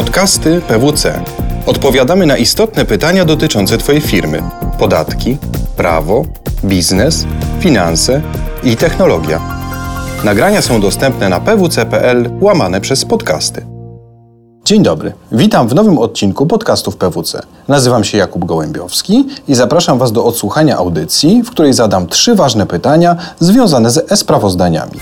Podcasty PWC. Odpowiadamy na istotne pytania dotyczące Twojej firmy: podatki, prawo, biznes, finanse i technologia. Nagrania są dostępne na pwc.pl łamane przez podcasty. Dzień dobry. Witam w nowym odcinku podcastów PWC. Nazywam się Jakub Gołębiowski i zapraszam Was do odsłuchania audycji, w której zadam trzy ważne pytania związane z e-sprawozdaniami.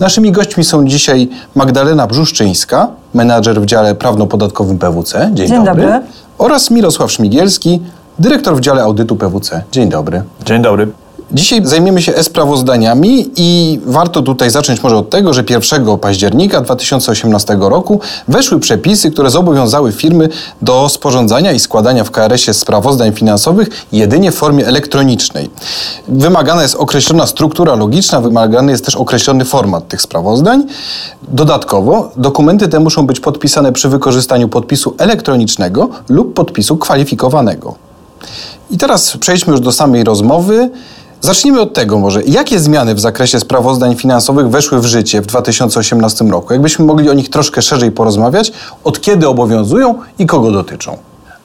Naszymi gośćmi są dzisiaj Magdalena Brzuszczyńska, menadżer w dziale prawno-podatkowym PWC. Dzień, Dzień dobry. dobry. Oraz Mirosław Szmigielski, dyrektor w dziale audytu PWC. Dzień dobry. Dzień dobry. Dzisiaj zajmiemy się e-sprawozdaniami i warto tutaj zacząć może od tego, że 1 października 2018 roku weszły przepisy, które zobowiązały firmy do sporządzania i składania w KRS-ie sprawozdań finansowych jedynie w formie elektronicznej. Wymagana jest określona struktura logiczna, wymagany jest też określony format tych sprawozdań. Dodatkowo dokumenty te muszą być podpisane przy wykorzystaniu podpisu elektronicznego lub podpisu kwalifikowanego. I teraz przejdźmy już do samej rozmowy. Zacznijmy od tego może. Jakie zmiany w zakresie sprawozdań finansowych weszły w życie w 2018 roku? Jakbyśmy mogli o nich troszkę szerzej porozmawiać, od kiedy obowiązują i kogo dotyczą?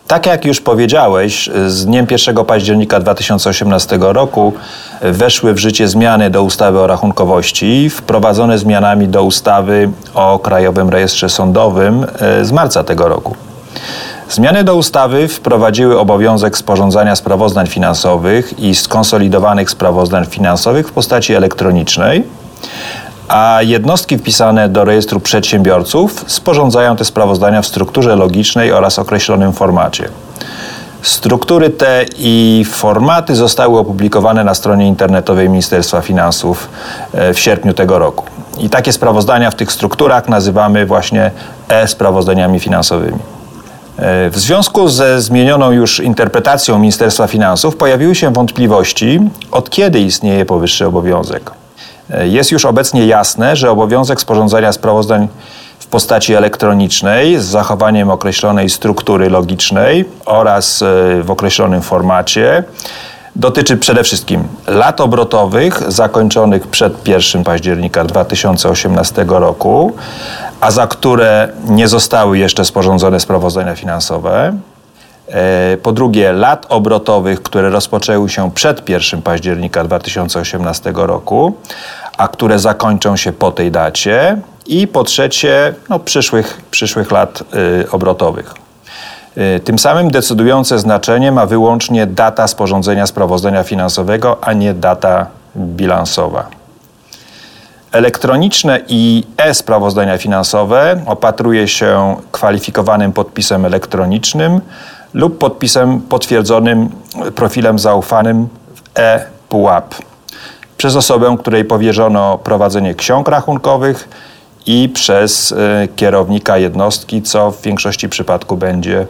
Tak jak już powiedziałeś, z dniem 1 października 2018 roku weszły w życie zmiany do ustawy o rachunkowości, wprowadzone zmianami do ustawy o Krajowym Rejestrze Sądowym e, z marca tego roku. Zmiany do ustawy wprowadziły obowiązek sporządzania sprawozdań finansowych i skonsolidowanych sprawozdań finansowych w postaci elektronicznej, a jednostki wpisane do rejestru przedsiębiorców sporządzają te sprawozdania w strukturze logicznej oraz określonym formacie. Struktury te i formaty zostały opublikowane na stronie internetowej Ministerstwa Finansów e, w sierpniu tego roku. I takie sprawozdania w tych strukturach nazywamy właśnie e-sprawozdaniami finansowymi. E, w związku ze zmienioną już interpretacją Ministerstwa Finansów pojawiły się wątpliwości, od kiedy istnieje powyższy obowiązek. E, jest już obecnie jasne, że obowiązek sporządzania sprawozdań w postaci elektronicznej z zachowaniem określonej struktury logicznej oraz e, w określonym formacie dotyczy przede wszystkim lat obrotowych zakończonych przed 1 października 2018 roku, a za które nie zostały jeszcze sporządzone sprawozdania finansowe. E, po drugie, lat obrotowych, które rozpoczęły się przed 1 października 2018 roku, a które zakończą się po tej dacie. I po trzecie, no, przyszłych, przyszłych lat y, obrotowych. Y, tym samym decydujące znaczenie ma wyłącznie data sporządzenia sprawozdania finansowego, a nie data bilansowa. Elektroniczne i e-sprawozdania finansowe opatruje się kwalifikowanym podpisem elektronicznym lub podpisem potwierdzonym profilem zaufanym w e-PUAP przez osobę, której powierzono prowadzenie ksiąg rachunkowych i przez y, kierownika jednostki, co w większości przypadków będzie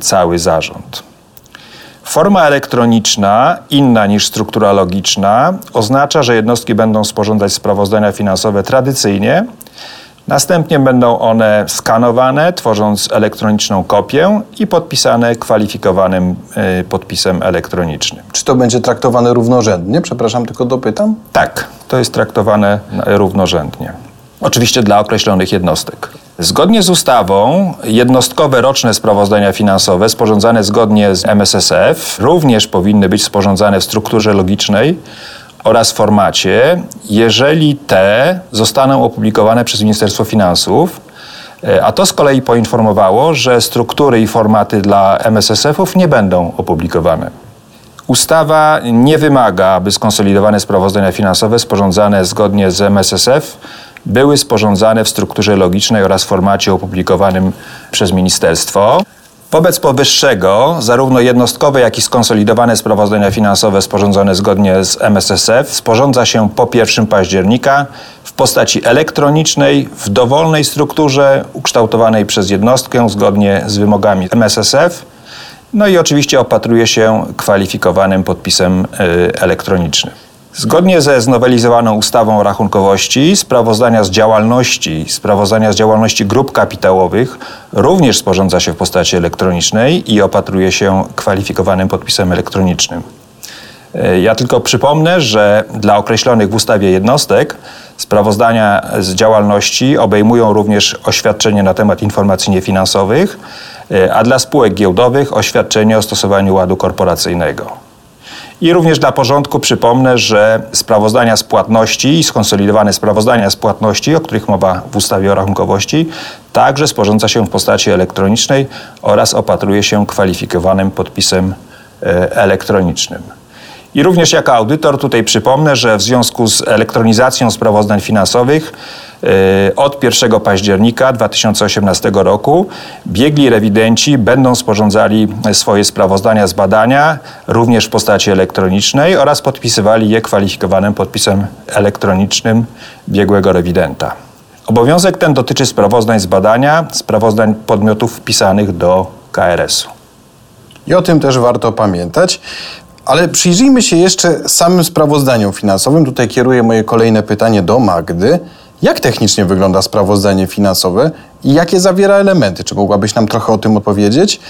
cały zarząd. Forma elektroniczna, inna niż struktura logiczna, oznacza, że jednostki będą sporządzać sprawozdania finansowe tradycyjnie. Następnie będą one skanowane, tworząc elektroniczną kopię i podpisane kwalifikowanym y, podpisem elektronicznym. Czy to będzie traktowane równorzędnie? Przepraszam, tylko dopytam. Tak, to jest traktowane równorzędnie. Oczywiście dla określonych jednostek. Zgodnie z ustawą jednostkowe roczne sprawozdania finansowe sporządzane zgodnie z MSSF również powinny być sporządzane w strukturze logicznej oraz formacie, jeżeli te zostaną opublikowane przez Ministerstwo Finansów, e, a to z kolei poinformowało, że struktury i formaty dla MSSF-ów nie będą opublikowane. Ustawa nie wymaga, aby skonsolidowane sprawozdania finansowe sporządzane zgodnie z MSSF były sporządzane w strukturze logicznej oraz formacie opublikowanym przez ministerstwo. Wobec powyższego, zarówno jednostkowe, jak i skonsolidowane sprawozdania finansowe sporządzone zgodnie z MSSF sporządza się po 1 października w postaci elektronicznej, w dowolnej strukturze ukształtowanej przez jednostkę zgodnie z wymogami MSSF. No i oczywiście opatruje się kwalifikowanym podpisem y, elektronicznym. Zgodnie ze znowelizowaną ustawą o rachunkowości, sprawozdania z działalności, sprawozdania z działalności grup kapitałowych również sporządza się w postaci elektronicznej i opatruje się kwalifikowanym podpisem elektronicznym. E, ja tylko przypomnę, że dla określonych w ustawie jednostek sprawozdania z działalności obejmują również oświadczenie na temat informacji niefinansowych, e, a dla spółek giełdowych oświadczenie o stosowaniu ładu korporacyjnego. I również dla porządku przypomnę, że sprawozdania z płatności skonsolidowane sprawozdania z płatności, o których mowa w ustawie o rachunkowości, także sporządza się w postaci elektronicznej oraz opatruje się kwalifikowanym podpisem e, elektronicznym. I również jako audytor tutaj przypomnę, że w związku z elektronizacją sprawozdań finansowych e, od 1 października 2018 roku biegli rewidenci będą sporządzali swoje sprawozdania z badania również w postaci elektronicznej oraz podpisywali je kwalifikowanym podpisem elektronicznym biegłego rewidenta. Obowiązek ten dotyczy sprawozdań z badania, sprawozdań podmiotów wpisanych do KRS-u. I o tym też warto pamiętać. Ale przyjrzyjmy się jeszcze samym sprawozdaniom finansowym. Tutaj kieruję moje kolejne pytanie do Magdy. Jak technicznie wygląda sprawozdanie finansowe i jakie zawiera elementy? Czy mogłabyś nam trochę o tym opowiedzieć?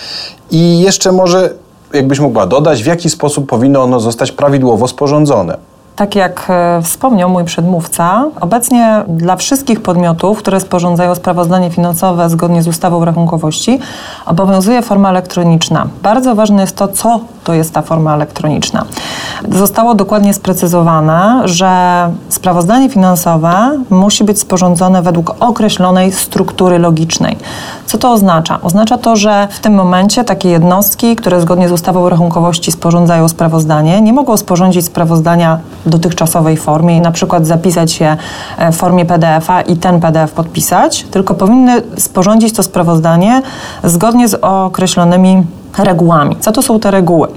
I jeszcze może, jakbyś mogła dodać, w jaki sposób powinno ono zostać prawidłowo sporządzone? Tak jak e, wspomniał mój przedmówca, obecnie dla wszystkich podmiotów, które sporządzają sprawozdanie finansowe zgodnie z ustawą rachunkowości, obowiązuje forma elektroniczna. Bardzo ważne jest to, co to jest ta forma elektroniczna. Zostało dokładnie sprecyzowane, że sprawozdanie finansowe musi być sporządzone według określonej struktury logicznej. Co to oznacza? Oznacza to, że w tym momencie takie jednostki, które zgodnie z ustawą rachunkowości sporządzają sprawozdanie, nie mogą sporządzić sprawozdania dotychczasowej formie i na przykład zapisać je w formie PDF-a i ten PDF podpisać, tylko powinny sporządzić to sprawozdanie zgodnie z określonymi regułami. Co to są te reguły?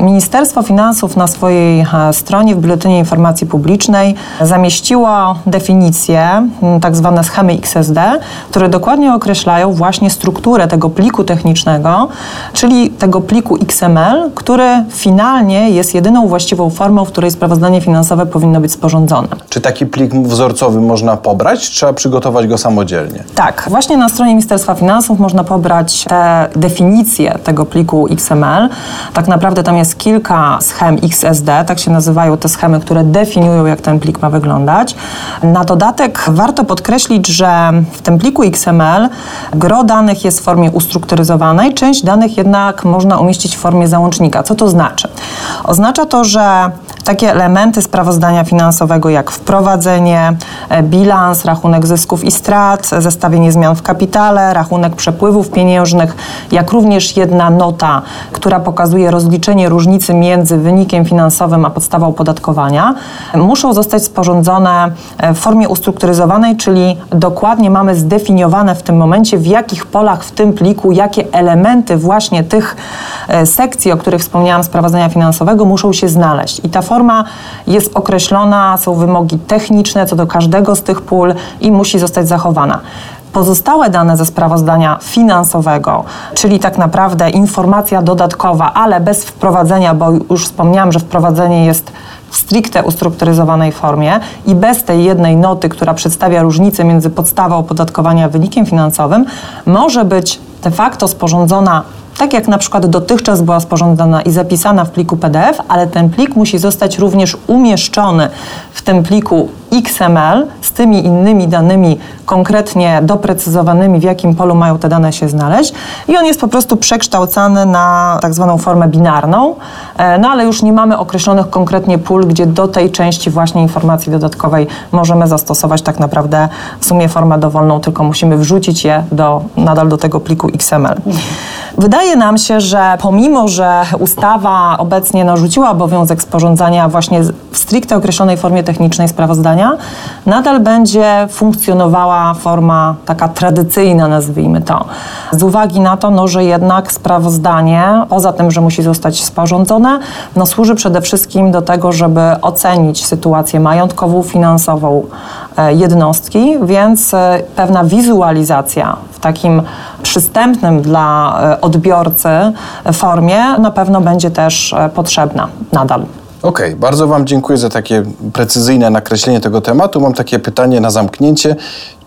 Ministerstwo Finansów na swojej e, stronie w Biuletynie Informacji Publicznej zamieściło definicje, tak zwane schemy XSD, które dokładnie określają właśnie strukturę tego pliku technicznego, czyli tego pliku XML, który finalnie jest jedyną właściwą formą, w której sprawozdanie finansowe powinno być sporządzone. Czy taki plik wzorcowy można pobrać, czy trzeba przygotować go samodzielnie? Tak, właśnie na stronie Ministerstwa Finansów można pobrać te definicje tego pliku pliku XML. Tak naprawdę tam jest kilka schem XSD, tak się nazywają te schemy, które definiują, jak ten plik ma wyglądać. Na dodatek warto podkreślić, że w tym pliku XML gro danych jest w formie ustrukturyzowanej, część danych jednak można umieścić w formie załącznika. Co to znaczy? Oznacza to, że takie elementy sprawozdania finansowego jak wprowadzenie, e, bilans, rachunek zysków i strat, zestawienie zmian w kapitale, rachunek przepływów pieniężnych, jak również jedna nota, która pokazuje rozliczenie różnicy między wynikiem finansowym a podstawą opodatkowania, muszą zostać sporządzone e, w formie ustrukturyzowanej, czyli dokładnie mamy zdefiniowane w tym momencie, w jakich polach w tym pliku, jakie elementy właśnie tych e, sekcji, o których wspomniałam, sprawozdania finansowego muszą się znaleźć. I ta forma forma jest określona, są wymogi techniczne co do każdego z tych pól i musi zostać zachowana. Pozostałe dane ze sprawozdania finansowego, czyli tak naprawdę informacja dodatkowa, ale bez wprowadzenia, bo już wspomniałam, że wprowadzenie jest w stricte ustrukturyzowanej formie i bez tej jednej noty, która przedstawia różnicę między podstawą opodatkowania a wynikiem finansowym, może być de facto sporządzona tak jak na przykład dotychczas była sporządzana i zapisana w pliku PDF, ale ten plik musi zostać również umieszczony w tym pliku XML z tymi innymi danymi konkretnie doprecyzowanymi, w jakim polu mają te dane się znaleźć i on jest po prostu przekształcany na tak zwaną formę binarną, e, no ale już nie mamy określonych konkretnie pól, gdzie do tej części właśnie informacji dodatkowej możemy zastosować tak naprawdę w sumie formę dowolną, tylko musimy wrzucić je do, nadal do tego pliku XML. Wydaje nam się, że pomimo, że ustawa obecnie narzuciła obowiązek sporządzania właśnie w stricte określonej formie technicznej sprawozdania, nadal będzie funkcjonowała forma taka tradycyjna, nazwijmy to. Z uwagi na to, no, że jednak sprawozdanie, poza tym, że musi zostać sporządzone, no, służy przede wszystkim do tego, żeby ocenić sytuację majątkową, finansową jednostki, więc e, pewna wizualizacja w takim przystępnym dla e, odbiorcy formie na pewno będzie też potrzebna nadal. Okej, okay, bardzo Wam dziękuję za takie precyzyjne nakreślenie tego tematu. Mam takie pytanie na zamknięcie.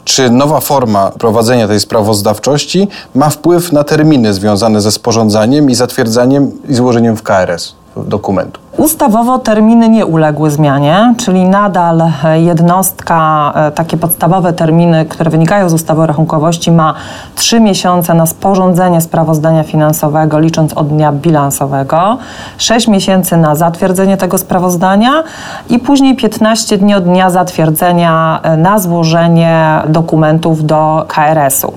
Czy nowa forma prowadzenia tej sprawozdawczości ma wpływ na terminy związane ze sporządzaniem i zatwierdzaniem i złożeniem w KRS? Dokumentu. Ustawowo terminy nie uległy zmianie, czyli nadal jednostka, e, takie podstawowe terminy, które wynikają z ustawy o rachunkowości, ma trzy miesiące na sporządzenie sprawozdania finansowego, licząc od dnia bilansowego, sześć miesięcy na zatwierdzenie tego sprawozdania i później 15 dni od dnia zatwierdzenia e, na złożenie dokumentów do KRS-u.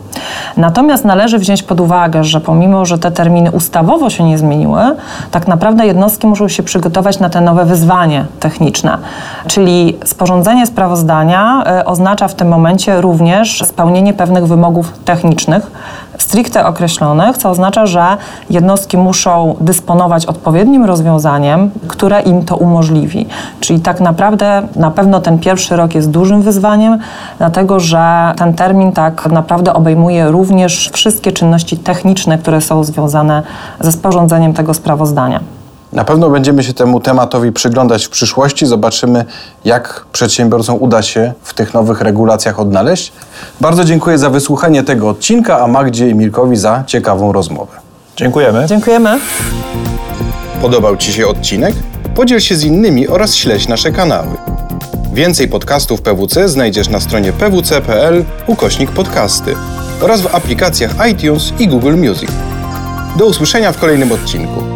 Natomiast należy wziąć pod uwagę, że pomimo, że te terminy ustawowo się nie zmieniły, tak naprawdę jednostki muszą się przygotować na te nowe wyzwanie techniczne. Czyli sporządzenie sprawozdania y, oznacza w tym momencie również spełnienie pewnych wymogów technicznych, stricte określonych, co oznacza, że jednostki muszą dysponować odpowiednim rozwiązaniem, które im to umożliwi. Czyli tak naprawdę na pewno ten pierwszy rok jest dużym wyzwaniem, dlatego że ten termin tak naprawdę obejmuje również wszystkie czynności techniczne, które są związane ze sporządzeniem tego sprawozdania. Na pewno będziemy się temu tematowi przyglądać w przyszłości. Zobaczymy, jak przedsiębiorcom uda się w tych nowych regulacjach odnaleźć. Bardzo dziękuję za wysłuchanie tego odcinka, a Magdzie i Milkowi za ciekawą rozmowę. Dziękujemy. Dziękujemy. Podobał Ci się odcinek? Podziel się z innymi oraz śledź nasze kanały. Więcej podcastów PWC znajdziesz na stronie pwc.pl ukośnik podcasty oraz w aplikacjach iTunes i Google Music. Do usłyszenia w kolejnym odcinku.